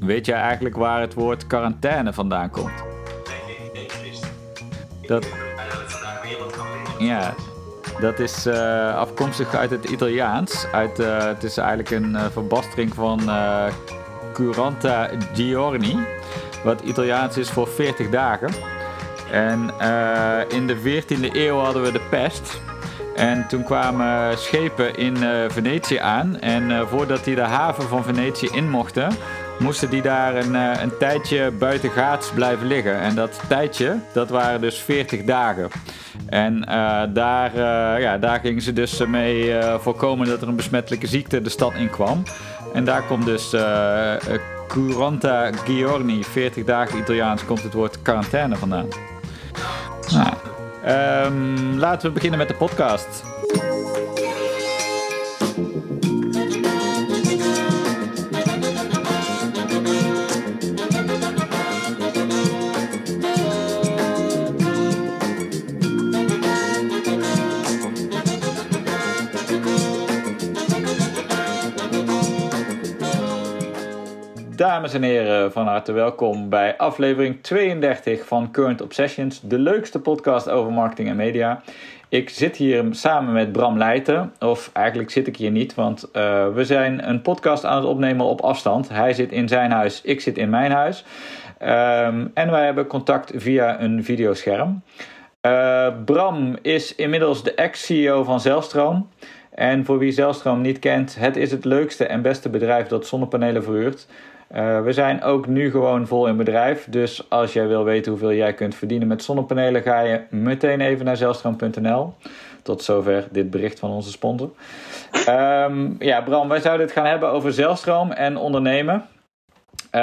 weet jij eigenlijk waar het woord quarantaine vandaan komt? Dat, ja, dat is uh, afkomstig uit het Italiaans. Uit, uh, het is eigenlijk een uh, verbastering van Curanta Giorni, wat Italiaans is voor 40 dagen. En in de 14e eeuw hadden we de pest. En toen kwamen schepen in Venetië aan. En voordat die de haven van Venetië in mochten, moesten die daar een, een tijdje buiten gaats blijven liggen. En dat tijdje, dat waren dus 40 dagen. En uh, daar, uh, ja, daar gingen ze dus mee voorkomen dat er een besmettelijke ziekte de stad in kwam. En daar komt dus Curanta Giorni, 40 dagen Italiaans, komt het woord quarantaine vandaan. Nou, um, laten we beginnen met de podcast. Dames en heren, van harte welkom bij aflevering 32 van Current Obsessions, de leukste podcast over marketing en media. Ik zit hier samen met Bram Leijten, of eigenlijk zit ik hier niet, want uh, we zijn een podcast aan het opnemen op afstand. Hij zit in zijn huis, ik zit in mijn huis. Um, en wij hebben contact via een videoscherm. Uh, Bram is inmiddels de ex-CEO van Zelstroom. En voor wie Zelstroom niet kent, het is het leukste en beste bedrijf dat zonnepanelen verhuurt. Uh, we zijn ook nu gewoon vol in bedrijf. Dus als jij wil weten hoeveel jij kunt verdienen met zonnepanelen, ga je meteen even naar zelstroom.nl. Tot zover dit bericht van onze sponsor. Um, ja, Bram, wij zouden het gaan hebben over Zelstroom en ondernemen. Uh,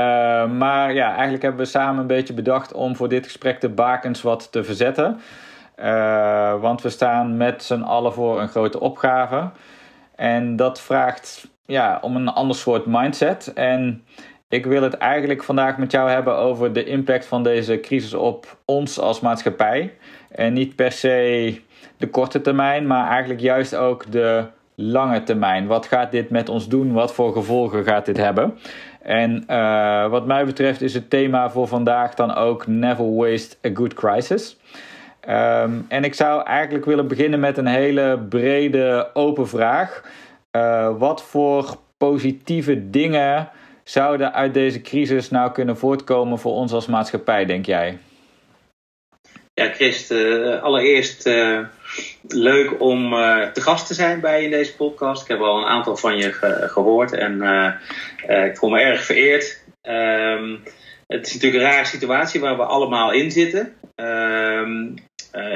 maar ja, eigenlijk hebben we samen een beetje bedacht om voor dit gesprek de bakens wat te verzetten. Uh, want we staan met z'n allen voor een grote opgave. En dat vraagt ja, om een ander soort mindset. En ik wil het eigenlijk vandaag met jou hebben over de impact van deze crisis op ons als maatschappij. En niet per se de korte termijn, maar eigenlijk juist ook de lange termijn. Wat gaat dit met ons doen? Wat voor gevolgen gaat dit hebben? En uh, wat mij betreft is het thema voor vandaag dan ook Never Waste a Good Crisis. Um, en ik zou eigenlijk willen beginnen met een hele brede open vraag. Uh, wat voor positieve dingen zouden uit deze crisis nou kunnen voortkomen voor ons als maatschappij, denk jij? Ja, Christ, uh, allereerst uh, leuk om uh, te gast te zijn bij je in deze podcast. Ik heb al een aantal van je ge gehoord en ik voel me erg vereerd. Um, het is natuurlijk een rare situatie waar we allemaal in zitten. Um,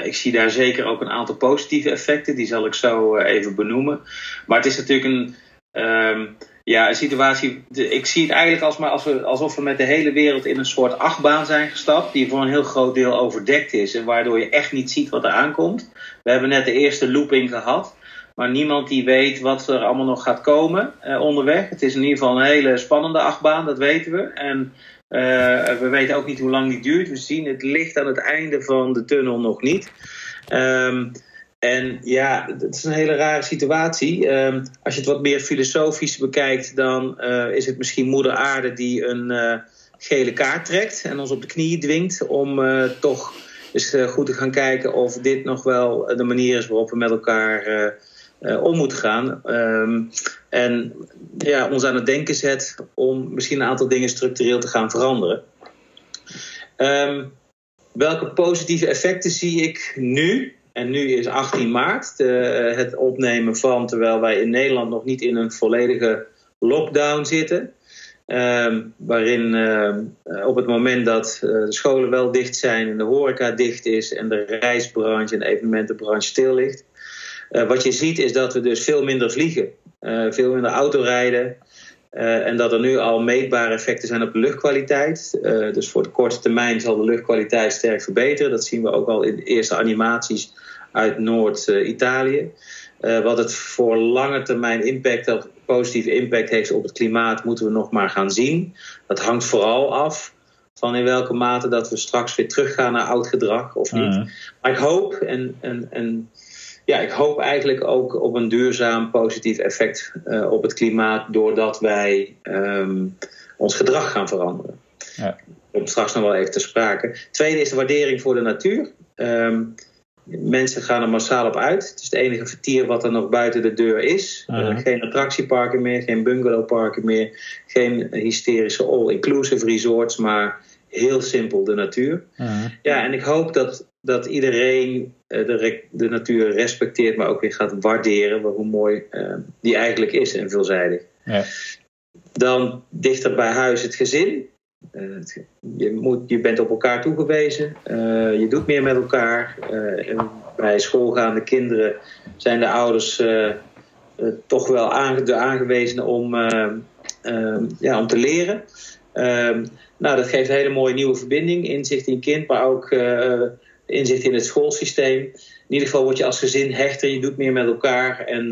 ik zie daar zeker ook een aantal positieve effecten, die zal ik zo even benoemen. Maar het is natuurlijk een. Um, ja, een situatie. Ik zie het eigenlijk als maar als we, alsof we met de hele wereld in een soort achtbaan zijn gestapt. Die voor een heel groot deel overdekt is. En waardoor je echt niet ziet wat er aankomt. We hebben net de eerste looping gehad. Maar niemand die weet wat er allemaal nog gaat komen eh, onderweg. Het is in ieder geval een hele spannende achtbaan, dat weten we. En uh, we weten ook niet hoe lang die duurt. We zien het licht aan het einde van de tunnel nog niet. Um, en ja, het is een hele rare situatie. Um, als je het wat meer filosofisch bekijkt, dan uh, is het misschien Moeder Aarde die een uh, gele kaart trekt en ons op de knieën dwingt om uh, toch eens goed te gaan kijken of dit nog wel de manier is waarop we met elkaar om moeten gaan. Um, en ja, ons aan het denken zet om misschien een aantal dingen structureel te gaan veranderen. Um, welke positieve effecten zie ik nu? En nu is 18 maart de, het opnemen van, terwijl wij in Nederland nog niet in een volledige lockdown zitten. Um, waarin uh, op het moment dat uh, de scholen wel dicht zijn en de horeca dicht is en de reisbranche en de evenementenbranche stil ligt. Wat je ziet is dat we dus veel minder vliegen, veel minder autorijden. en dat er nu al meetbare effecten zijn op de luchtkwaliteit. dus voor de korte termijn zal de luchtkwaliteit sterk verbeteren. Dat zien we ook al in de eerste animaties uit Noord-Italië. Uh, wat het voor lange termijn impact, positieve impact heeft op het klimaat, moeten we nog maar gaan zien. Dat hangt vooral af van in welke mate dat we straks weer teruggaan naar oud gedrag of niet. Mm. Maar ik hoop en, en, en ja, ik hoop eigenlijk ook op een duurzaam positief effect uh, op het klimaat, doordat wij um, ons gedrag gaan veranderen. Ja. Komt straks nog wel even te sprake. Tweede is de waardering voor de natuur. Ehm, mensen gaan er massaal op uit. Het is het enige vertier wat er nog buiten de deur is. Uh, geen attractieparken meer, geen bungalowparken meer, geen hysterische all-inclusive resorts, maar heel simpel de natuur. Uh Ja, en ik hoop dat, dat iedereen uh, de, de, natuur respecteert, maar ook weer gaat waarderen hoe mooi uh, die eigenlijk is en veelzijdig. Ja. Dan dichter bij huis het gezin. Uh, je, moet, je bent op elkaar toegewezen, uh, je doet meer met elkaar. Uh, bij schoolgaande kinderen zijn de ouders toch wel aange, de aangewezenen om, ja, om te leren. Ehm, nou, dat geeft een hele mooie nieuwe verbinding, inzicht in kind, maar ook inzicht in het schoolsysteem. In ieder geval word je als gezin hechter, je doet meer met elkaar en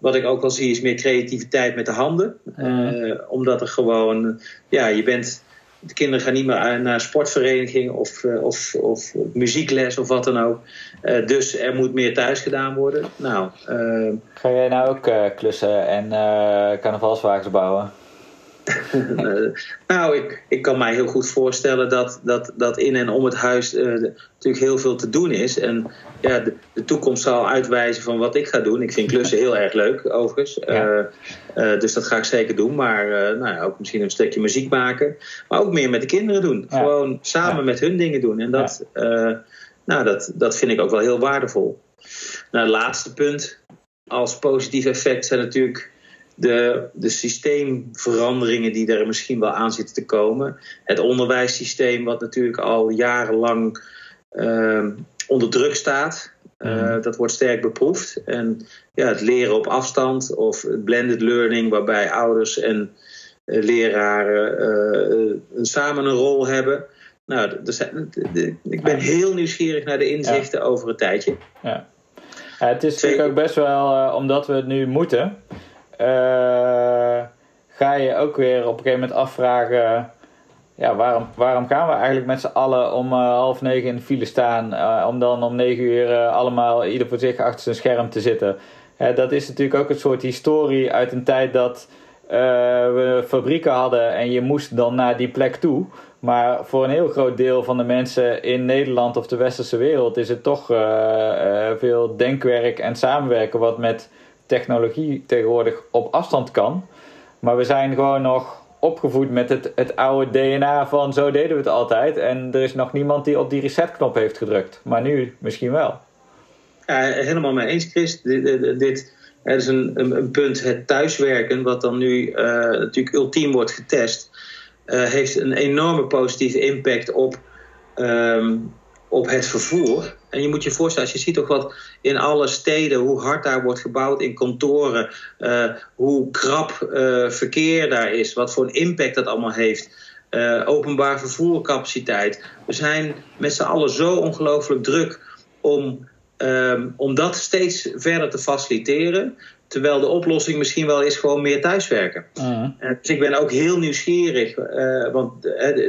wat ik ook wel zie is meer creativiteit met de handen. Uh, omdat er gewoon, ja, je bent. De kinderen gaan niet meer naar sportvereniging of, uh, of, of muziekles of wat dan ook. Uh, dus er moet meer thuis gedaan worden. Nou, Ga jij nou ook klussen en carnavalswagens bouwen? nou, ik, ik kan mij heel goed voorstellen dat, dat, dat in en om het huis uh, natuurlijk heel veel te doen is. En ja, de, de, toekomst zal uitwijzen van wat ik ga doen. Ik vind klussen heel erg leuk, overigens. Ja. Uh, uh, dus dat ga ik zeker doen. Maar nou ja, ook misschien een stukje muziek maken. Maar ook meer met de kinderen doen. Ja. Gewoon samen met hun dingen doen. En dat, nou, dat, dat vind ik ook wel heel waardevol. Nou, het laatste punt als positief effect zijn natuurlijk de, de systeemveranderingen die er misschien wel aan zitten te komen. Het onderwijssysteem, wat natuurlijk al jarenlang uh, onder druk staat. Uh, dat wordt sterk beproefd. En ja, het leren op afstand of het blended learning, waarbij ouders en uh, leraren uh, samen een rol hebben. Nou, zijn, ik ben heel nieuwsgierig naar de inzichten ja. over een tijdje. Ja. ja het is natuurlijk ook best wel, omdat we het nu moeten, uh, ga je ook weer op een gegeven moment afvragen. Ja, waarom, waarom gaan we eigenlijk met z'n allen om uh, half negen in de file staan? Uh, om dan om negen uur allemaal ieder voor zich achter zijn scherm te zitten. dat is natuurlijk ook een soort historie uit een tijd dat we fabrieken hadden en je moest dan naar die plek toe. Maar voor een heel groot deel van de mensen in Nederland of de westerse wereld is het toch veel denkwerk en samenwerken wat met technologie tegenwoordig op afstand kan. Maar we zijn gewoon nog opgevoed met het, het oude DNA van zo deden we het altijd. En er is nog niemand die op die resetknop heeft gedrukt. Maar nu misschien wel. Ja, helemaal mee eens, Chris. Dit, dit er is een, een, een, punt, het thuiswerken, wat dan nu uh, natuurlijk ultiem wordt getest, uh, heeft een enorme positieve impact op, um, op het vervoer. En je moet je voorstellen, als je ziet ook wat in alle steden, hoe hard daar wordt gebouwd in kantoren, uh, hoe krap uh, verkeer daar is, wat voor een impact dat allemaal heeft. Uh, openbaar vervoercapaciteit. We zijn met z'n allen zo ongelooflijk druk om, um, om dat steeds verder te faciliteren. Terwijl de oplossing misschien wel is gewoon meer thuiswerken. Uh-huh. dus ik ben ook heel nieuwsgierig, want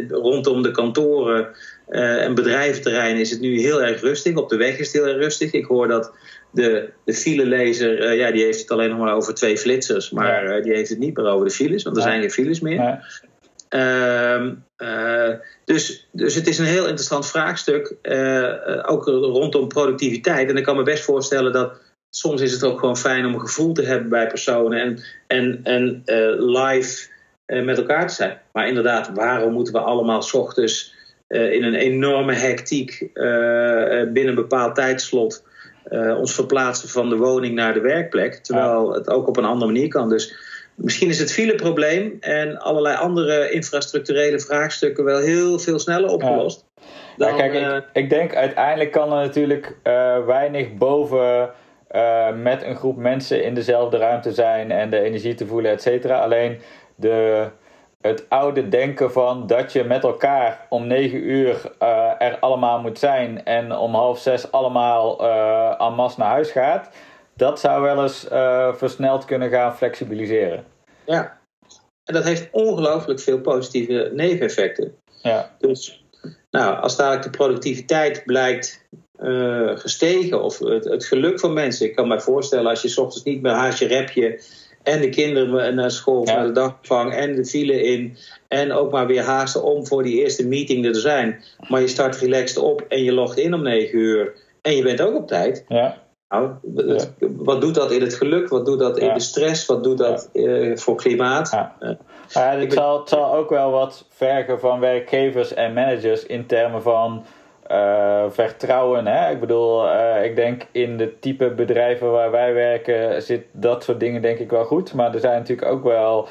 rondom de kantoren uh, en bedrijventerrein is het nu heel erg rustig. Op de weg is het heel erg rustig. Ik hoor dat de, de filelezer, uh, ja, die heeft het alleen nog maar over twee flitsers. Maar ja. uh, die heeft het niet meer over de files, want er ja. zijn geen files meer. Ja. Uh, dus, dus het is een heel interessant vraagstuk, ook rondom productiviteit. En ik kan me best voorstellen dat soms is het ook gewoon fijn om een gevoel te hebben bij personen en, en, en live met elkaar te zijn. Maar inderdaad, waarom moeten we allemaal s ochtends uh, in een enorme hectiek uh, binnen een bepaald tijdslot ons verplaatsen van de woning naar de werkplek. Terwijl het ook op een andere manier kan. Dus misschien is het fileprobleem en allerlei andere infrastructurele vraagstukken wel heel veel sneller opgelost. Ja. Dan, ja, kijk, ik, ik, denk uiteindelijk kan er natuurlijk weinig boven. met een groep mensen in dezelfde ruimte zijn en de energie te voelen, et cetera. Alleen de, het oude denken van dat je met elkaar om negen uur uh, er allemaal moet zijn en om half zes allemaal uh, en masse naar huis gaat, dat zou wel eens uh, versneld kunnen gaan flexibiliseren. Ja, en dat heeft ongelooflijk veel positieve neveneffecten. Ja. Dus nou, als dadelijk de productiviteit blijkt gestegen of het, het, geluk van mensen, ik kan me voorstellen als je s ochtends niet meer haast je repje En de kinderen naar school, naar de dagvang en de file in. En ook maar weer haasten om voor die eerste meeting er te zijn. Maar je start relaxed op en je logt in om 9 uur. En je bent ook op tijd. Ja. Nou, wat doet dat in het geluk? Wat doet dat in de stress? Wat doet dat uh, voor klimaat? Ja. ja het, zal, het zal ook wel wat vergen van werkgevers en managers in termen van uh, vertrouwen. Hè? Ik bedoel, uh, ik denk in de type bedrijven waar wij werken zit dat soort dingen denk ik wel goed. Maar er zijn natuurlijk ook wel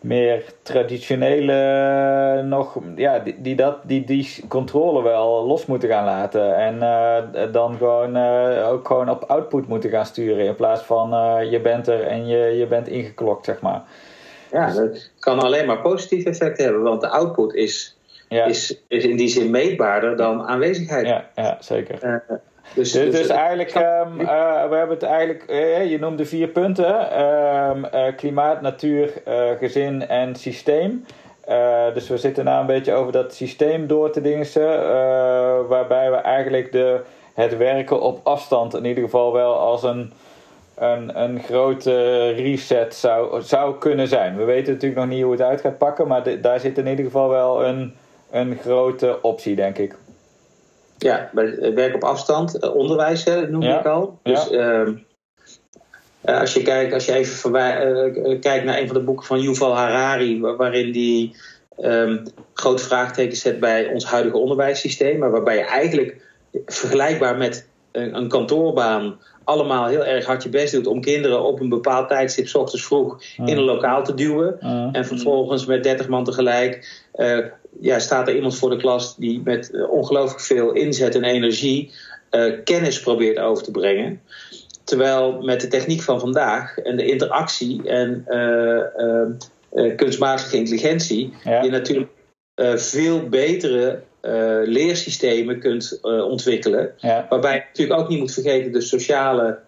meer traditionele nog, ja, die, die, dat, die, die controle wel los moeten gaan laten. En uh, dan gewoon ook gewoon op output moeten gaan sturen. In plaats van je bent er en je, je bent ingeklokt, zeg maar. Ja, dat kan alleen maar positief effect hebben. Want de output is ja. is, is in die zin meetbaarder dan aanwezigheid. Ja, ja zeker. Uh, dus, dus, dus, eigenlijk, um, uh, we hebben het eigenlijk, uh, je noemde vier punten: um, klimaat, natuur, gezin en systeem. dus we zitten nou een beetje over dat systeem door te dingen, waarbij we eigenlijk de, het werken op afstand in ieder geval wel als een, een, een grote reset zou, zou kunnen zijn. We weten natuurlijk nog niet hoe het uit gaat pakken, maar daar zit in ieder geval wel een een grote optie, denk ik. Ja, bij werk op afstand, eh, onderwijs noem ik al. Dus ja. Ehm, eh, als je kijkt, als je even uh, kijkt naar een van de boeken van Yuval Harari, waarin die um, grote vraagtekens zet bij ons huidige onderwijssysteem, maar waarbij je eigenlijk vergelijkbaar met een, een kantoorbaan allemaal heel erg hard je best doet om kinderen op een bepaald tijdstip, s ochtends vroeg, in een lokaal te duwen. En vervolgens met 30 man tegelijk uh, ja, staat er iemand voor de klas die met uh, ongelooflijk veel inzet en energie uh, kennis probeert over te brengen. Terwijl met de techniek van vandaag en de interactie en kunstmatige intelligentie, je natuurlijk veel betere leersystemen kunt ontwikkelen. Waarbij je natuurlijk ook niet moet vergeten de sociale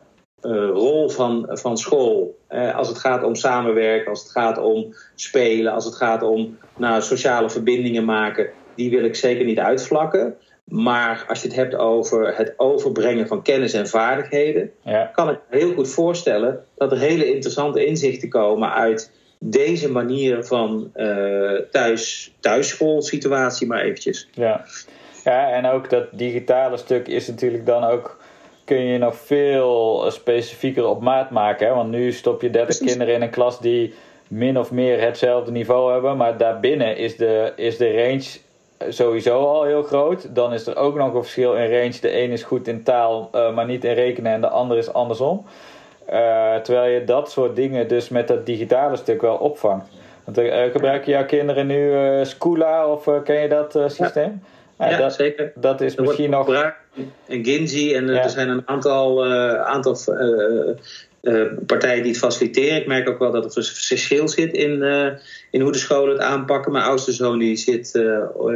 rol van, van school. als het gaat om samenwerken, als het gaat om spelen, als het gaat om nou, sociale verbindingen maken. Die wil ik zeker niet uitvlakken. Maar als je het hebt over het overbrengen van kennis en vaardigheden, ja. kan ik me heel goed voorstellen dat er hele interessante inzichten komen uit deze manier van uh, thuis, thuisschoolsituatie maar eventjes. Ja. ja, en ook dat digitale stuk is natuurlijk dan ook... kun je nog veel specifieker op maat maken. Hè? Want nu stop je 30 kinderen in een klas die min of meer hetzelfde niveau hebben. Maar daarbinnen is de, is de range sowieso al heel groot. Dan is er ook nog een verschil in range. De een is goed in taal, uh, maar niet in rekenen. En de ander is andersom. Uh, terwijl je dat soort dingen dus met dat digitale stuk wel opvangt. Want gebruiken jouw kinderen nu Scoola of ken je dat systeem? Ja, ja dat, zeker. Dat is misschien nog. En Ginzi en er zijn een aantal, aantal partijen die het faciliteren. Ik merk ook wel dat er een verschil zit in, in hoe de scholen het aanpakken. Mijn oudste zoon die zit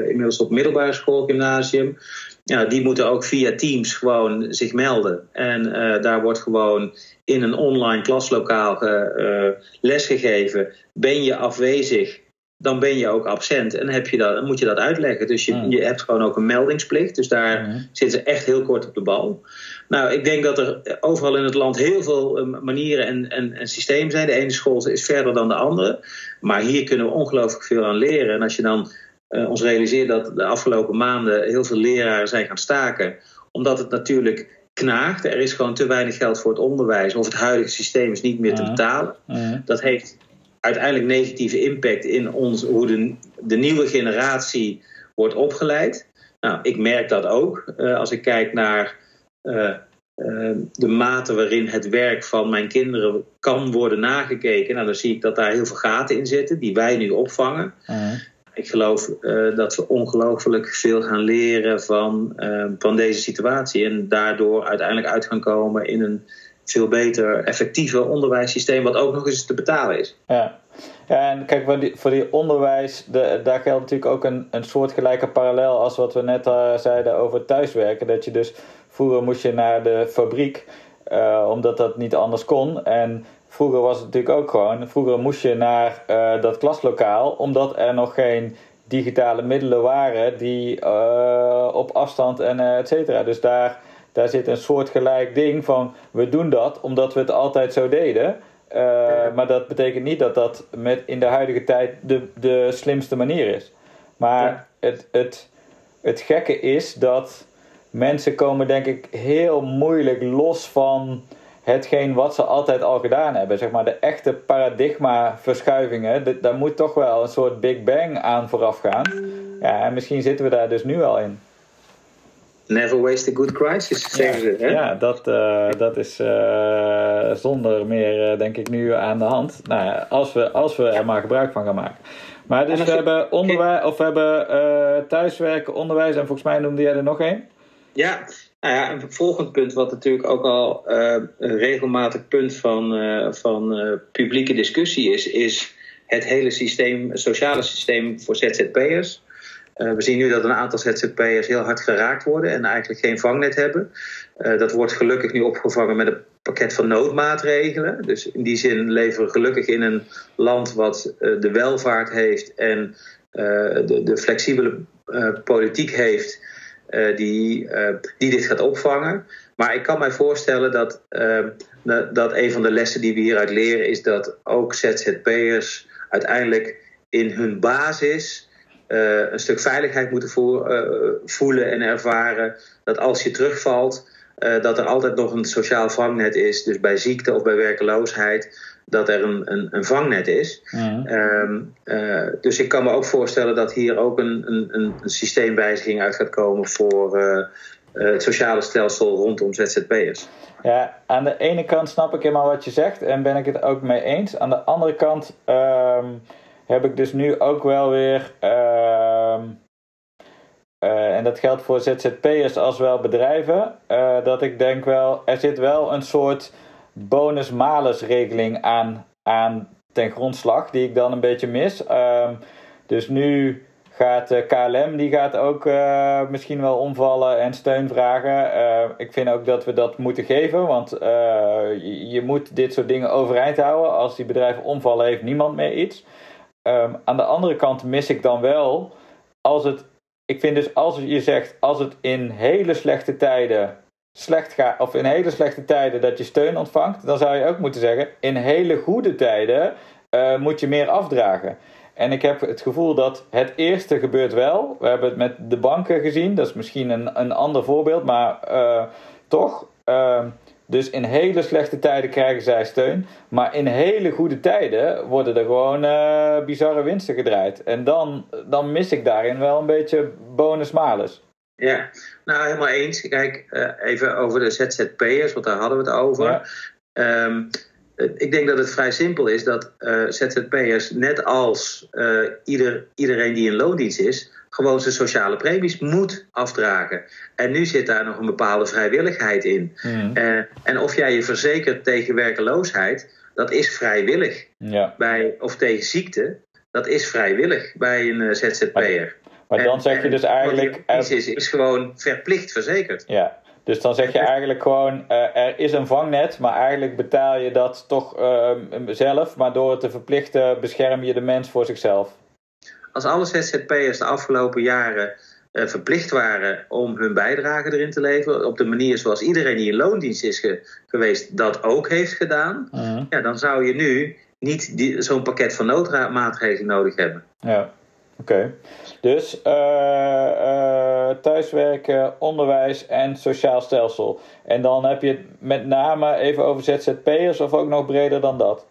inmiddels op middelbare school, gymnasium. Ja, die moeten ook via Teams gewoon zich melden. En daar wordt gewoon in een online klaslokaal uh, lesgegeven, ben je afwezig, dan ben je ook absent. En heb je dat, dan moet je dat uitleggen. Dus je, je hebt gewoon ook een meldingsplicht. Dus daar zitten ze echt heel kort op de bal. Nou, ik denk dat er overal in het land heel veel eh, manieren en, en, en systemen zijn. De ene school is verder dan de andere. Maar hier kunnen we ongelooflijk veel aan leren. En als je dan uh, ons realiseert dat de afgelopen maanden heel veel leraren zijn gaan staken. Omdat het natuurlijk knaagt. Er is gewoon te weinig geld voor het onderwijs. Of het huidige systeem is niet meer te betalen. Dat heeft uiteindelijk negatieve impact in ons, hoe de, de nieuwe generatie wordt opgeleid. Nou, ik merk dat ook. Uh, als ik kijk naar uh, uh, de mate waarin het werk van mijn kinderen kan worden nagekeken. Nou, dan zie ik dat daar heel veel gaten in zitten, die wij nu opvangen ik geloof dat we ongelooflijk veel gaan leren van, van deze situatie. En daardoor uiteindelijk uit gaan komen in een veel beter, effectiever onderwijssysteem, wat ook nog eens te betalen is. Ja, en kijk, voor die, voor die onderwijs, de, daar geldt natuurlijk ook een, een soortgelijke parallel als wat we net uh, zeiden over thuiswerken. Dat je dus vroeger moest je naar de fabriek, omdat dat niet anders kon. En Vroeger was het natuurlijk ook gewoon, vroeger moest je naar uh, dat klaslokaal omdat er nog geen digitale middelen waren die op afstand en et cetera. Dus daar, daar zit een soort gelijk ding van we doen dat omdat we het altijd zo deden. maar dat betekent niet dat dat met in de huidige tijd de, de slimste manier is. Maar het, het, het gekke is dat mensen komen denk ik heel moeilijk los van hetgeen wat ze altijd al gedaan hebben. Zeg maar de echte paradigmaverschuivingen, daar moet toch wel een soort Big Bang aan vooraf gaan. Ja, en misschien zitten we daar dus nu al in. Never waste a good crisis, zeggen ze. Hè? Ja, dat, uh, dat is uh, zonder meer, uh, denk ik, nu aan de hand. Nou ja, als we, als we er maar gebruik van gaan maken. Maar dus we hebben, onderwijs, of we hebben thuiswerken, onderwijs en volgens mij noemde jij er nog één. Ja, nou ja, een volgend punt, wat natuurlijk ook al een regelmatig punt van, van publieke discussie is, is het hele systeem, sociale systeem voor ZZP'ers. Uh, we zien nu dat een aantal ZZP'ers heel hard geraakt worden en eigenlijk geen vangnet hebben. Uh, dat wordt gelukkig nu opgevangen met een pakket van noodmaatregelen. Dus in die zin leven we gelukkig in een land wat uh, de welvaart heeft en de, de, flexibele politiek heeft die, die dit gaat opvangen. Maar ik kan mij voorstellen dat, dat een van de lessen die we hieruit leren is dat ook ZZP'ers uiteindelijk in hun basis uh, een stuk veiligheid moeten uh, voelen en ervaren. Dat als je terugvalt, uh, dat er altijd nog een sociaal vangnet is. Dus bij ziekte of bij werkeloosheid, dat er een, een, een vangnet is. Mm. Um, dus ik kan me ook voorstellen dat hier ook een, een, een systeemwijziging uit gaat komen voor het sociale stelsel rondom ZZP'ers. Ja, aan de ene kant snap ik helemaal wat je zegt en ben ik het ook mee eens. Aan de andere kant. Uh, heb ik dus nu ook wel weer. Uh, uh, en dat geldt voor ZZP'ers als wel bedrijven. Uh, dat ik denk wel, er zit wel een soort bonus-malus regeling aan, aan ten grondslag, die ik dan een beetje mis. Ehm, dus nu gaat uh, KLM die gaat ook misschien wel omvallen en steun vragen. Ik vind ook dat we dat moeten geven, want je, je, moet dit soort dingen overeind houden. Als die bedrijven omvallen, heeft niemand meer iets. Um, aan de andere kant mis ik dan wel, als het, ik vind dus als je zegt, als het in hele slechte tijden slecht gaat, of in hele slechte tijden dat je steun ontvangt, dan zou je ook moeten zeggen, in hele goede tijden uh, moet je meer afdragen. En ik heb het gevoel dat het eerste gebeurt wel. We hebben het met de banken gezien, dat is misschien een, een ander voorbeeld, maar uh, toch. Uh, dus in hele slechte tijden krijgen zij steun. Maar in hele goede tijden worden er gewoon uh, bizarre winsten gedraaid. En dan, dan mis ik daarin wel een beetje bonus-malus. Ja, nou helemaal eens. Kijk, uh, even over de ZZP'ers, want daar hadden we het over. Ja. Um, ik denk dat het vrij simpel is dat uh, ZZP'ers, net als ieder, iedereen die in loondienst is, gewoon zijn sociale premies moet afdragen. En nu zit daar nog een bepaalde vrijwilligheid in. Mm. Uh, en of jij je verzekert tegen werkeloosheid, dat is vrijwillig. Ja. Bij, of tegen ziekte, dat is vrijwillig bij een uh, ZZP'er. Maar, maar dan zeg je dus eigenlijk. Wat is, is gewoon verplicht verzekerd. Ja, dus dan zeg je eigenlijk gewoon, uh, er is een vangnet, maar eigenlijk betaal je dat toch uh, zelf. Maar door het te verplichten bescherm je de mens voor zichzelf als alle ZZP'ers de afgelopen jaren uh, verplicht waren om hun bijdrage erin te leveren, op de manier zoals iedereen die in loondienst is geweest dat ook heeft gedaan, ja, dan zou je nu niet zo'n pakket van noodmaatregelen nodig hebben. Ja, oké. Dus uh, uh, thuiswerken, onderwijs en sociaal stelsel. En dan heb je het met name even over ZZP'ers of ook nog breder dan dat?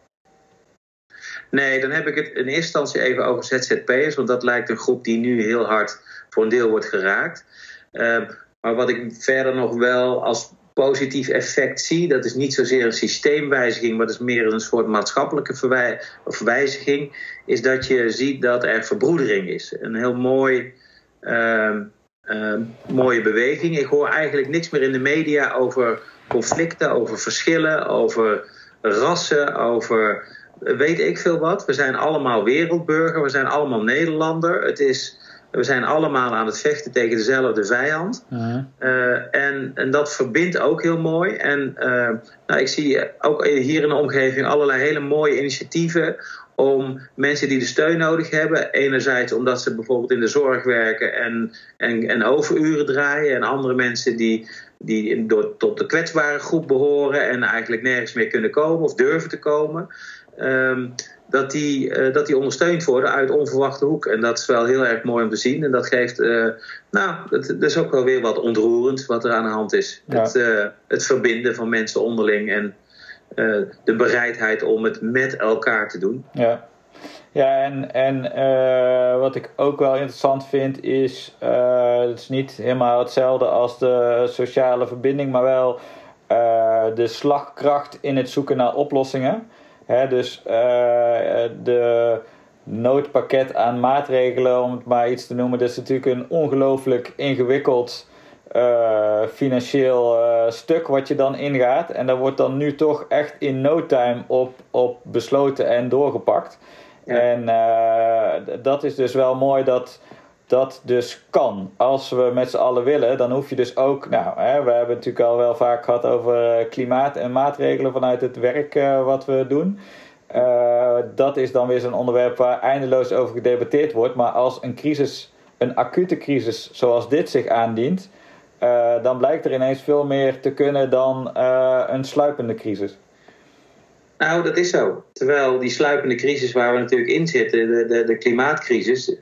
Nee, dan heb ik het in eerste instantie even over ZZP'ers, want dat lijkt een groep die nu heel hard voor een deel wordt geraakt. Uh, maar wat ik verder nog wel als positief effect zie, dat is niet zozeer een systeemwijziging, maar dat is meer een soort maatschappelijke verwij verwijziging, is dat je ziet dat er verbroedering is. Een heel mooi. Uh, uh, mooie beweging. Ik hoor eigenlijk niks meer in de media over conflicten, over verschillen, over rassen, over weet ik veel wat. We zijn allemaal wereldburger, we zijn allemaal Nederlander. Het is, we zijn allemaal aan het vechten tegen dezelfde vijand. Uh, en, en dat verbindt ook heel mooi. En uh, nou, ik zie ook hier in de omgeving allerlei hele mooie initiatieven om mensen die de steun nodig hebben. Enerzijds omdat ze bijvoorbeeld in de zorg werken en, en, en overuren draaien. En andere mensen die die door, tot de kwetsbare groep behoren en eigenlijk nergens meer kunnen komen of durven te komen. Ehm, dat die, uh, dat die ondersteund worden uit onverwachte hoek. En dat is wel heel erg mooi om te zien. En dat geeft, uh, nou, dat, is ook wel weer wat ontroerend wat er aan de hand is. Het, uh, het verbinden van mensen onderling en de bereidheid om het met elkaar te doen. Ja. Ja, en, en wat ik ook wel interessant vind is, het is niet helemaal hetzelfde als de sociale verbinding, maar wel de slagkracht in het zoeken naar oplossingen. Hè, dus uh, de noodpakket aan maatregelen, om het maar iets te noemen, dat is natuurlijk een ongelooflijk ingewikkeld uh, financieel uh, stuk wat je dan ingaat. En daar wordt dan nu toch echt in no time op, op besloten en doorgepakt. Ja. En dat is dus wel mooi dat dat dus kan. Als we met z'n allen willen, dan hoef je dus ook. Nou, hè, we hebben natuurlijk al wel vaak gehad over eh, klimaat en maatregelen vanuit het werk uh, wat we doen. Uh, dat is dan weer zo'n onderwerp waar eindeloos over gedebatteerd wordt. Maar als een crisis, een acute crisis zoals dit zich aandient, dan blijkt er ineens veel meer te kunnen dan een sluipende crisis. Nou, dat is zo. Terwijl die sluipende crisis waar we natuurlijk in zitten, de, de, de klimaatcrisis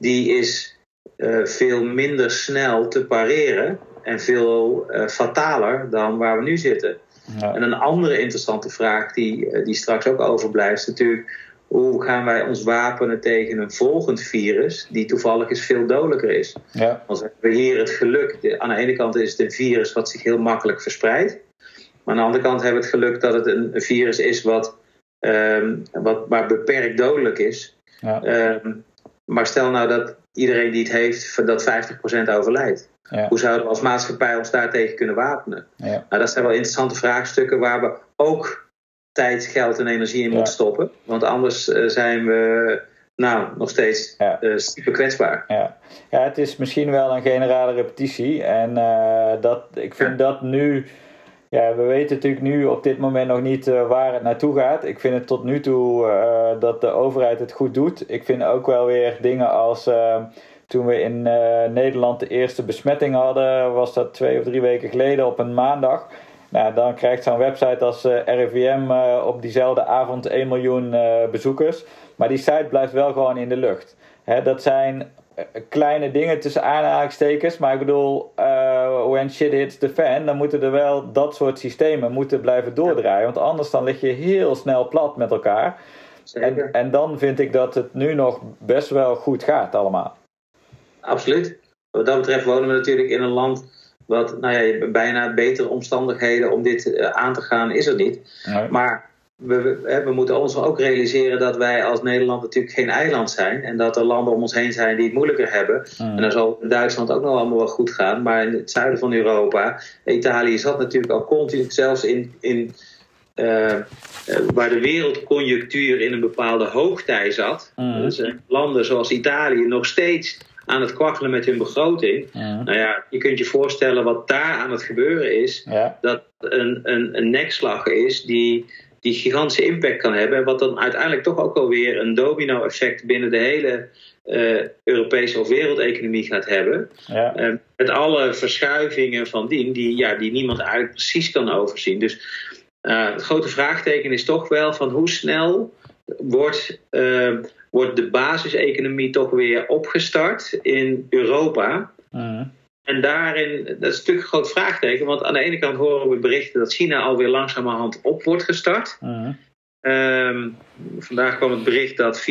die is uh, veel minder snel te pareren en veel uh, fataler dan waar we nu zitten. Ja. En een andere interessante vraag die, uh, die straks ook overblijft, is natuurlijk hoe gaan wij ons wapenen tegen een volgend virus, die toevallig eens veel dodelijker is. Ja. Want we hebben hier het geluk, aan de ene kant is het een virus wat zich heel makkelijk verspreidt, maar aan de andere kant hebben we het geluk dat het een, een virus is wat, um, wat maar beperkt dodelijk is. Ja. Um, maar stel nou dat iedereen die het heeft, dat 50% overlijdt. Ja. Hoe zouden we als maatschappij ons daartegen kunnen wapenen? Ja. Nou, dat zijn wel interessante vraagstukken waar we ook tijd, geld en energie in moeten stoppen. Want anders uh, zijn we nou, nog steeds ja. uh, super kwetsbaar. Ja. ja, het is misschien wel een generale repetitie. En uh, dat, ik vind dat nu ja, we weten natuurlijk nu op dit moment nog niet uh, waar het naartoe gaat. Ik vind het tot nu toe uh, dat de overheid het goed doet. Ik vind ook wel weer dingen als uh, toen we in Nederland de eerste besmetting hadden, was dat twee of drie weken geleden op een maandag. Nou, dan krijgt zo'n website als RIVM op diezelfde avond 1 miljoen bezoekers. Maar die site blijft wel gewoon in de lucht. Hè, dat zijn kleine dingen tussen aanhalingstekens. Maar ik bedoel, when shit hits the fan, dan moeten er wel dat soort systemen moeten blijven doordraaien. Want anders dan lig je heel snel plat met elkaar. En, en dan vind ik dat het nu nog best wel goed gaat allemaal. Absoluut. Wat dat betreft wonen we natuurlijk in een land wat nou ja, bijna betere omstandigheden om dit eh, aan te gaan is er niet. Nee. Maar we, we, moeten ons ook realiseren dat wij als Nederland natuurlijk geen eiland zijn. En dat er landen om ons heen zijn die het moeilijker hebben. Mm. En dan zal Duitsland ook nog allemaal wel goed gaan. Maar in het zuiden van Europa, Italië zat natuurlijk al continu, zelfs in, in uh, waar de wereldconjunctuur in een bepaalde hoogtij zat. Mm. Dus uh, landen zoals Italië nog steeds aan het kwakkelen met hun begroting. Ja. Nou ja, je kunt je voorstellen wat daar aan het gebeuren is. Ja. Dat een, een, een nekslag is die die gigantische impact kan hebben. Wat dan uiteindelijk toch ook alweer een domino-effect binnen de hele uh, Europese of wereldeconomie gaat hebben. Ja. Uh, met alle verschuivingen van dien, die, ja, die niemand eigenlijk precies kan overzien. Dus uh, het grote vraagteken is toch wel van hoe snel wordt, wordt de basiseconomie toch weer opgestart in Europa. Mhm. En daarin, dat is natuurlijk een groot vraagteken, want aan de ene kant horen we berichten dat China alweer langzamerhand op wordt gestart. Uh um, vandaag kwam het bericht dat 84%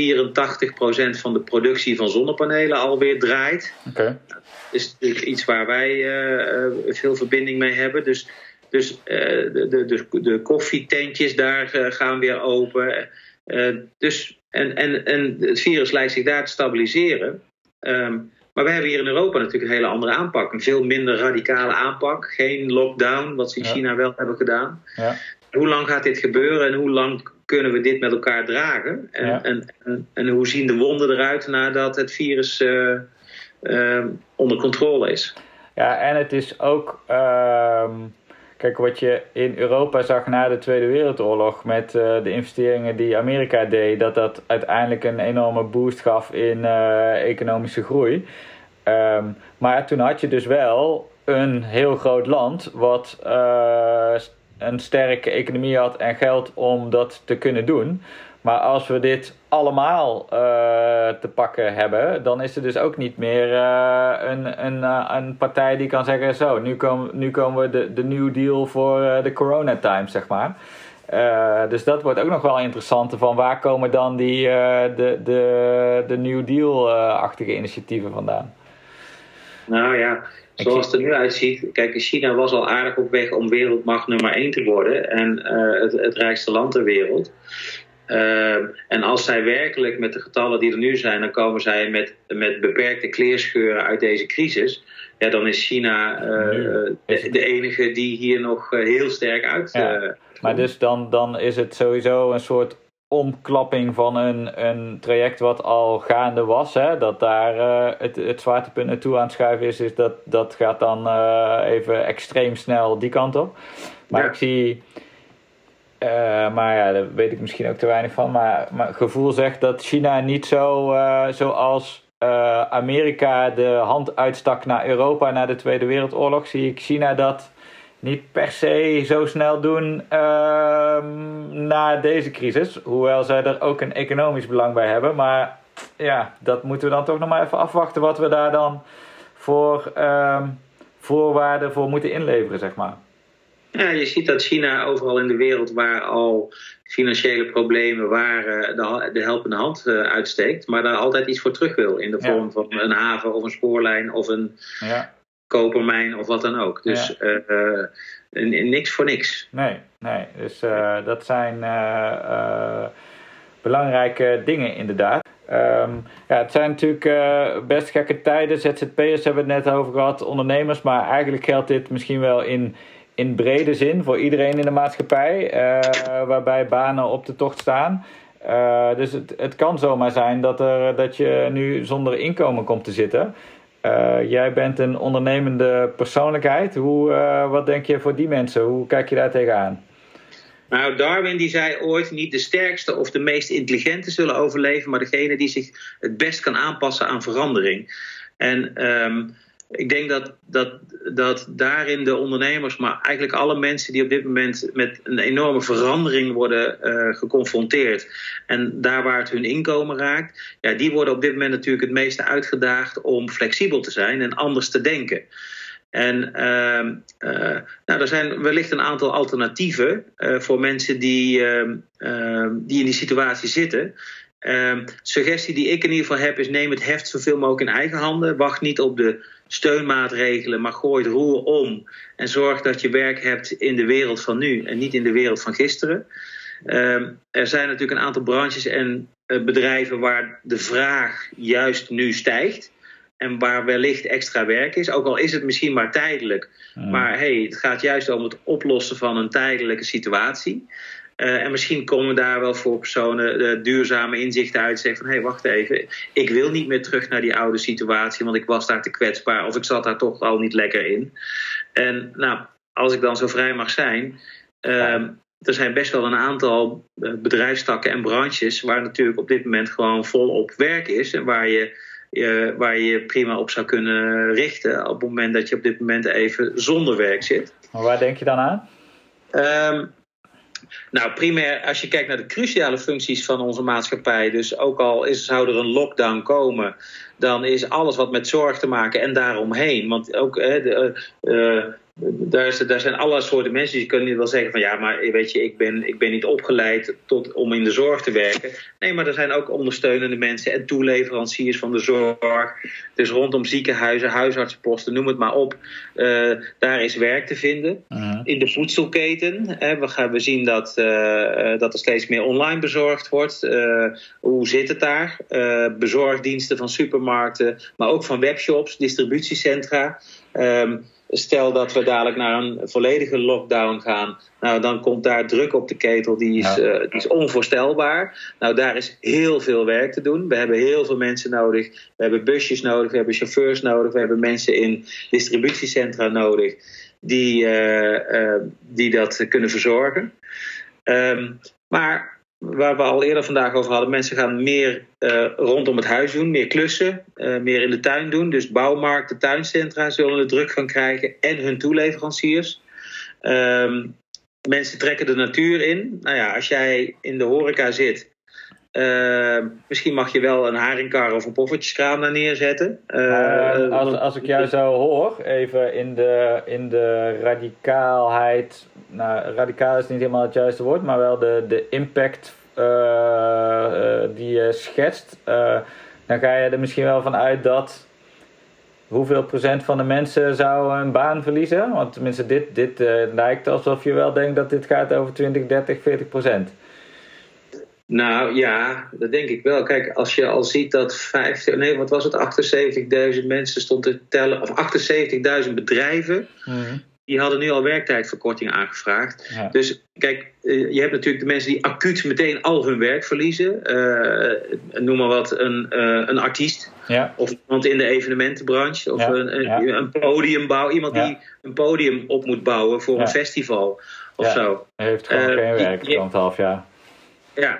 van de productie van zonnepanelen alweer draait. Okay. Dat is natuurlijk iets waar wij uh, veel verbinding mee hebben. Dus, dus uh, de, de, de, koffietentjes daar gaan weer open. dus, en, en, en het virus lijkt zich daar te stabiliseren. Um, maar we hebben hier in Europa natuurlijk een hele andere aanpak. Een veel minder radicale aanpak. Geen lockdown, wat ze in China wel hebben gedaan. Ja. Hoe lang gaat dit gebeuren en hoe lang kunnen we dit met elkaar dragen? En, en, en, en, hoe zien de wonden eruit nadat het virus uh, uh, onder controle is? Ja, en het is ook. Uh, kijk, wat je in Europa zag na de Tweede Wereldoorlog met uh, de investeringen die Amerika deed, dat dat uiteindelijk een enorme boost gaf in economische groei. Um, maar toen had je dus wel een heel groot land wat een sterke economie had en geld om dat te kunnen doen. Maar als we dit allemaal uh, te pakken hebben, dan is er dus ook niet meer uh, een, een, uh, een partij die kan zeggen: Zo, nu, komen nu komen we de, de New Deal voor de Corona Times, zeg maar. dus dat wordt ook nog wel interessant. Van waar komen dan die, de, de, de New Deal-achtige initiatieven vandaan? Nou ja, zoals het er nu uitziet. Kijk, China was al aardig op weg om wereldmacht nummer 1 te worden en het, het rijkste land ter wereld. Ehm, en als zij werkelijk met de getallen die er nu zijn, dan komen zij met, met beperkte kleerscheuren uit deze crisis. Ja, dan is China uh, de, enige die hier nog eh, heel sterk uit. Ja, maar dus dan, dan is het sowieso een soort omklapping van een, een traject wat al gaande was. Hè? Dat daar uh, het, het zwaartepunt naartoe aan het schuiven is, is dat, dat gaat dan even extreem snel die kant op. Maar ik zie uh, maar ja, daar weet ik misschien ook te weinig van. Maar mijn gevoel zegt dat China niet zo uh, zoals uh, Amerika de hand uitstak naar Europa na de Tweede Wereldoorlog. Zie ik China dat niet per se zo snel doen ehm, na deze crisis. Hoewel zij er ook een economisch belang bij hebben. Maar ja, dat moeten we dan toch nog maar even afwachten wat we daar dan voor ehm, voorwaarden voor moeten inleveren, zeg maar. Ja, je ziet dat China overal in de wereld waar al financiële problemen waren, de, de helpende hand uh, uitsteekt, maar daar altijd iets voor terug wil. In de vorm van een haven of een spoorlijn of een ja. kopermijn of wat dan ook. Dus uh, niks voor niks. Nee, nee. Dus dat zijn belangrijke dingen inderdaad. Um, ja, het zijn natuurlijk uh, best gekke tijden. ZZP'ers hebben we het net over gehad, ondernemers. Maar eigenlijk geldt dit misschien wel in in brede zin voor iedereen in de maatschappij, uh, waarbij banen op de tocht staan. Uh, dus het, het kan zomaar zijn dat, er, dat je nu zonder inkomen komt te zitten. Uh, jij bent een ondernemende persoonlijkheid. Hoe, wat denk je voor die mensen? Hoe kijk je daar tegenaan? Nou, Darwin die zei ooit: niet de sterkste of de meest intelligente zullen overleven, maar degene die zich het best kan aanpassen aan verandering. En um, ik denk dat, dat, dat daarin de ondernemers, maar eigenlijk alle mensen die op dit moment met een enorme verandering worden uh, geconfronteerd. En daar waar het hun inkomen raakt, ja, die worden op dit moment natuurlijk het meeste uitgedaagd om flexibel te zijn en anders te denken. En uh, uh, nou, er zijn wellicht een aantal alternatieven uh, voor mensen die, ehm, ehm, die in die situatie zitten. Uh, suggestie die ik in ieder geval heb is: neem het heft zoveel mogelijk in eigen handen. Wacht niet op de steunmaatregelen, maar gooi het roer om. En zorg dat je werk hebt in de wereld van nu en niet in de wereld van gisteren. Uh, er zijn natuurlijk een aantal branches en uh, bedrijven waar de vraag juist nu stijgt. En waar wellicht extra werk is. Ook al is het misschien maar tijdelijk. Maar hey, het gaat juist om het oplossen van een tijdelijke situatie. Uh, en misschien komen daar wel voor personen uh, duurzame inzichten uit. Zeggen van hé, hey, wacht even. Ik wil niet meer terug naar die oude situatie, want ik was daar te kwetsbaar of ik zat daar toch al niet lekker in. En nou, als ik dan zo vrij mag zijn. Uh, er zijn best wel een aantal uh, bedrijfstakken en branches waar natuurlijk op dit moment gewoon volop werk is. En waar je, waar je prima op zou kunnen richten op het moment dat je op dit moment even zonder werk zit. Maar waar denk je dan aan? Um, nou, primair, als je kijkt naar de cruciale functies van onze maatschappij, dus ook al is, zou er een lockdown komen, dan is alles wat met zorg te maken en daaromheen. Want ook de, uh, daar, daar, zijn allerlei soorten mensen die kunnen wel zeggen van ja, maar weet je, ik ben, ik ben niet opgeleid tot, om in de zorg te werken. Nee, maar er zijn ook ondersteunende mensen en toeleveranciers van de zorg. Dus rondom ziekenhuizen, huisartsenposten, noem het maar op. Uh, daar is werk te vinden. Uh-huh. In de voedselketen, hè, we, gaan, we zien dat, uh, dat er steeds meer online bezorgd wordt. Hoe zit het daar? bezorgdiensten van supermarkten, maar ook van webshops, distributiecentra. Um, Stel dat we dadelijk naar een volledige lockdown gaan. Nou, dan komt daar druk op de ketel, die is, ja. uh, die is onvoorstelbaar. Nou, daar is heel veel werk te doen. We hebben heel veel mensen nodig. We hebben busjes nodig, we hebben chauffeurs nodig, we hebben mensen in distributiecentra nodig die, uh, uh, die dat kunnen verzorgen. Um, maar waar we al eerder vandaag over hadden. Mensen gaan meer uh, rondom het huis doen, meer klussen, uh, meer in de tuin doen. Dus bouwmarkten, tuincentra zullen de druk gaan krijgen en hun toeleveranciers. Um, mensen trekken de natuur in. Nou ja, als jij in de horeca zit, uh, misschien mag je wel een haringkar of een poffertjeskraam daar neerzetten. Uh, als, als ik jou zo hoor, even in de, in de radicaalheid. Nou, radicaal is niet helemaal het juiste woord, maar wel de, de impact uh, die je schetst. dan ga je er misschien wel van uit dat hoeveel procent van de mensen zou een baan verliezen? Want tenminste, dit, dit lijkt alsof je wel denkt dat dit gaat over 20, 30, 40 procent. Nou ja, dat denk ik wel. Kijk, als je al ziet dat 50, nee, wat was het, 78.000 mensen stond te tellen, of 78.000 bedrijven, mhm. die hadden nu al werktijdverkorting aangevraagd. Dus kijk, eh, je hebt natuurlijk de mensen die acuut meteen al hun werk verliezen. Uh, noem maar wat, een, uh, een artiest. Ja. Of iemand in de evenementenbranche. Of een, een, een, podiumbouw. Iemand die een podium op moet bouwen voor een festival of zo. Hij heeft gewoon geen werk, een half jaar. Ja,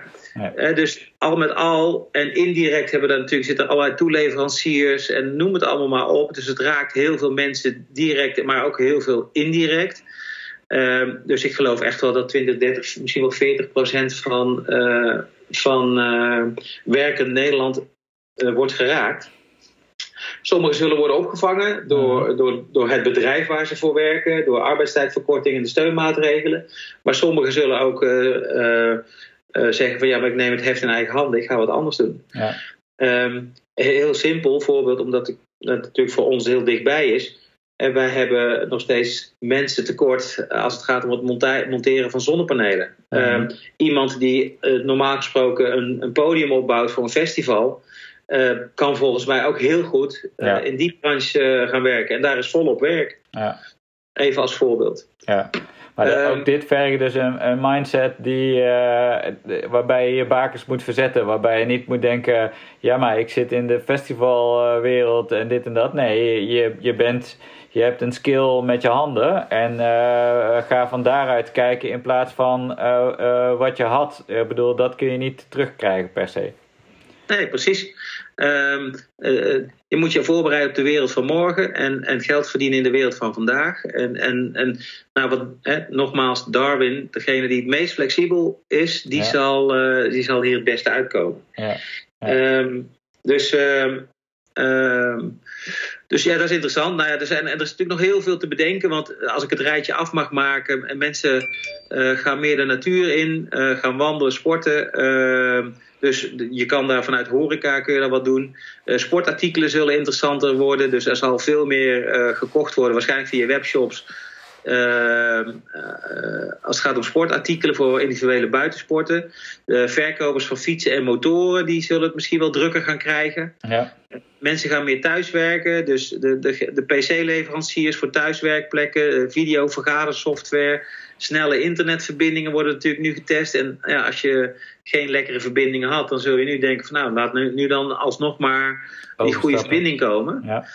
uh, dus al met al, en indirect hebben we daar natuurlijk zitten allerlei toeleveranciers en noem het allemaal maar op. Dus het raakt heel veel mensen direct, maar ook heel veel indirect. Uh, dus ik geloof echt wel dat 20, 30, misschien wel 40 procent van, uh, van uh, werkend Nederland wordt geraakt. Sommigen zullen worden opgevangen door, mhm. door, door het bedrijf waar ze voor werken, door arbeidstijdverkorting en de steunmaatregelen. Maar sommigen zullen ook uh, zeggen van ja, maar ik neem het heft in eigen handen, ik ga wat anders doen. Ja. Um, heel simpel voorbeeld, omdat het natuurlijk voor ons heel dichtbij is. En wij hebben nog steeds mensen tekort als het gaat om het monteren van zonnepanelen. um, iemand die uh, normaal gesproken een, een, podium opbouwt voor een festival, uh, kan volgens mij ook heel goed ja. in die branche gaan werken. En daar is volop werk. Ja. Even als voorbeeld. Ja. Maar ook ehm, dit vergt dus een, een mindset die, uh, waarbij je je bakens moet verzetten. Waarbij je niet moet denken, ja maar ik zit in de festivalwereld en dit en dat. Nee, je, je, bent, je hebt een skill met je handen. En uh, ga van daaruit kijken in plaats van uh, wat je had. Ik bedoel, dat kun je niet terugkrijgen per se. Nee, precies. Um, je moet je voorbereiden op de wereld van morgen en, en geld verdienen in de wereld van vandaag. En, en, en nou wat, hè, nogmaals, Darwin, degene die het meest flexibel is, die, zal, uh, die zal hier het beste uitkomen. Ja. ja. Um, dus, um, dus ja, dat is interessant. Nou ja, er, zijn, er is natuurlijk nog heel veel te bedenken. Want als ik het rijtje af mag maken, en mensen uh, gaan meer de natuur in, gaan wandelen, sporten. Dus je kan daar vanuit horeca kun je daar wat doen. Uh, sportartikelen zullen interessanter worden. Dus er zal veel meer uh, gekocht worden, waarschijnlijk via webshops. Uh, als het gaat om sportartikelen voor individuele buitensporten. De verkopers van fietsen en motoren die zullen het misschien wel drukker gaan krijgen. Ja. Mensen gaan meer thuiswerken. Dus de, de, de PC-leveranciers voor thuiswerkplekken, videovergadersoftware snelle internetverbindingen worden natuurlijk nu getest. En ja, als je geen lekkere verbindingen had, dan zul je nu denken van nou, laat nu, nu dan alsnog maar die goede verbinding komen. Ja.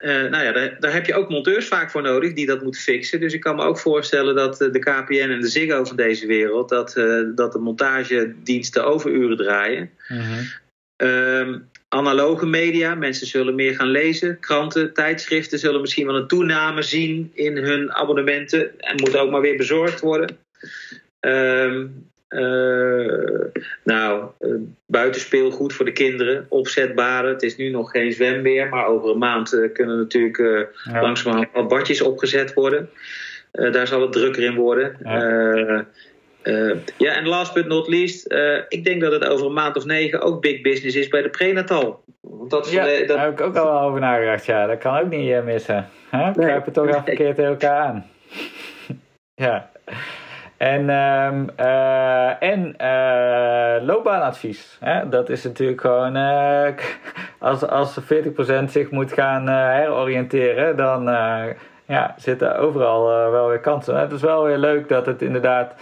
Uh, nou ja, daar, daar, heb je ook monteurs vaak voor nodig die dat moeten fixen. Dus ik kan me ook voorstellen dat uh, de KPN en de Ziggo van deze wereld... dat, uh, dat de montagediensten overuren draaien. Mm -hmm analoge media. Mensen zullen meer gaan lezen. Kranten, tijdschriften zullen misschien wel een toename zien in hun abonnementen. En moeten ook maar weer bezorgd worden. Um, uh, nou, uh, buitenspeelgoed voor de kinderen, opzetbare. Het is nu nog geen zwemweer, maar over een maand uh, kunnen natuurlijk ja. langzamerhand al badjes opgezet worden. daar zal het drukker in worden. Ja. Uh, ja, en last but not least, uh, ik denk dat het over een maand of negen ook big business is bij de prenatal. Want dat, ja, dat... daar heb ik ook al over nagedacht. Ja, dat kan ook niet uh, missen. Huh? Nee. Grijpen toch even verkeerd tegen elkaar aan. ja. En, um, en loopbaanadvies. Hè? Dat is natuurlijk gewoon... als, als 40% zich moet gaan heroriënteren, dan ja, zitten overal wel weer kansen. Het is wel weer leuk dat het inderdaad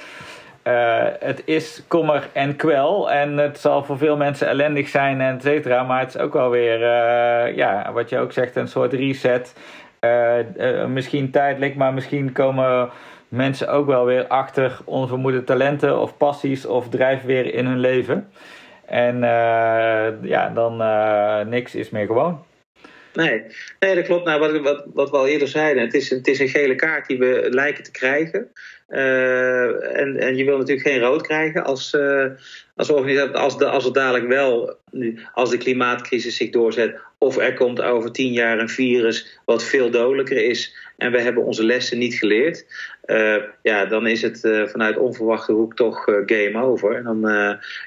het is kommer en kwel. En het zal voor veel mensen ellendig zijn, et cetera. Maar het is ook wel weer, ja, wat je ook zegt, een soort reset. Misschien tijdelijk, maar misschien komen mensen ook wel weer achter onvermoede talenten of passies of drijfveer in hun leven. En ja, dan niks is meer gewoon. Nee, nee dat klopt. Nou, wat, wat, wat we al eerder zeiden, het is, het is een gele kaart die we lijken te krijgen. Uh, en, en je wil natuurlijk geen rood krijgen als, uh, als organisatie. Als, de, als het dadelijk wel, als de klimaatcrisis zich doorzet, of er komt over tien jaar een virus wat veel dodelijker is en we hebben onze lessen niet geleerd, uh, ja, dan is het vanuit onverwachte hoek toch game over. En dan,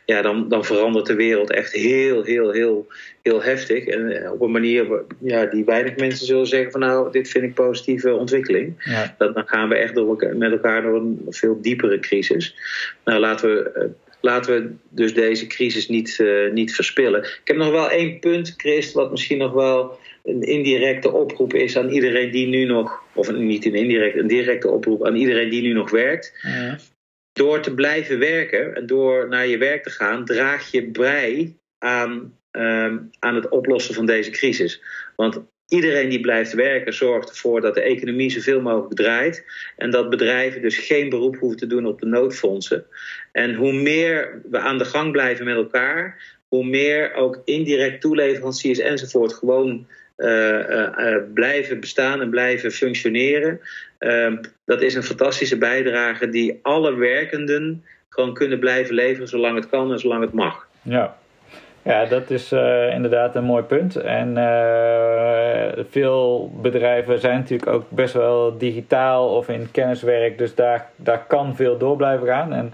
ja, dan, dan verandert de wereld echt heel, heel, heel, heel heftig. En op een manier ja, die weinig mensen zullen zeggen van nou, dit vind ik positieve ontwikkeling. Ja. Dat, dan gaan we echt door, met elkaar door een veel diepere crisis. Nou, laten we laten we dus deze crisis niet, uh, niet verspillen. Ik heb nog wel één punt, Christ, wat misschien nog wel een indirecte oproep is aan iedereen die nu nog, of niet een indirecte, een directe oproep aan iedereen die nu nog werkt. Ja. Door te blijven werken en door naar je werk te gaan, draag je bij aan, um, aan het oplossen van deze crisis. Want Iedereen die blijft werken zorgt ervoor dat de economie zoveel mogelijk draait. En dat bedrijven dus geen beroep hoeven te doen op de noodfondsen. En hoe meer we aan de gang blijven met elkaar, hoe meer ook indirect toeleveranciers enzovoort gewoon blijven bestaan en blijven functioneren. Ehm, dat is een fantastische bijdrage die alle werkenden gewoon kunnen blijven leveren zolang het kan en zolang het mag. Ja, ja, dat is inderdaad een mooi punt. En veel bedrijven zijn natuurlijk ook best wel digitaal of in kenniswerk, dus daar, daar kan veel door blijven gaan. En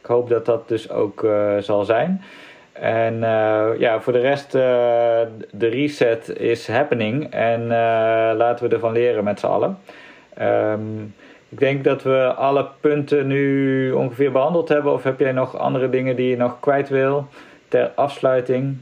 ik hoop dat dat dus ook zal zijn. En ja, voor de rest, de reset is happening en laten we ervan leren met z'n allen. Um, ik denk dat we alle punten nu ongeveer behandeld hebben. Of heb jij nog andere dingen die je nog kwijt wil? ter afsluiting?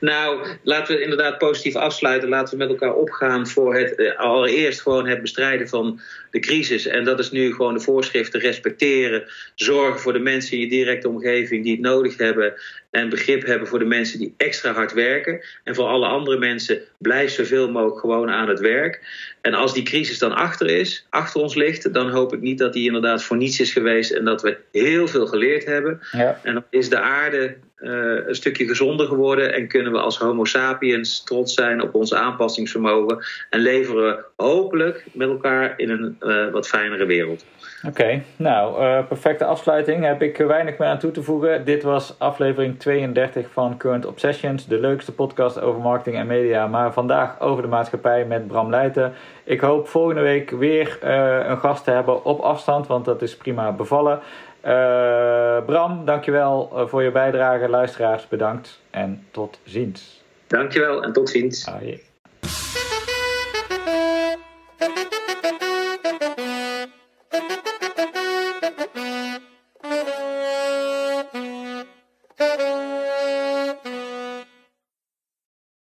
Nou, laten we inderdaad positief afsluiten. Laten we met elkaar opgaan voor het eh, allereerst gewoon het bestrijden van de crisis. En dat is nu gewoon de voorschriften respecteren. Zorgen voor de mensen in je directe omgeving die het nodig hebben. En begrip hebben voor de mensen die extra hard werken. En voor alle andere mensen, blijf zoveel mogelijk gewoon aan het werk. En als die crisis dan achter is, achter ons ligt, dan hoop ik niet dat die inderdaad voor niets is geweest en dat we heel veel geleerd hebben. Ja. En dan is de aarde uh, een stukje gezonder geworden en kunnen we als Homo sapiens trots zijn op ons aanpassingsvermogen en leveren hopelijk met elkaar in een uh, wat fijnere wereld. Oké, nou, uh, perfecte afsluiting. Heb ik weinig meer aan toe te voegen. Dit was aflevering 32 van Current Obsessions, de leukste podcast over marketing en media, maar vandaag over de maatschappij met Bram Leijten. Ik hoop volgende week weer uh, een gast te hebben op afstand, want dat is prima bevallen. Uh, Bram, dankjewel voor je bijdrage. Luisteraars, bedankt en tot ziens. Dankjewel en tot ziens. Ah,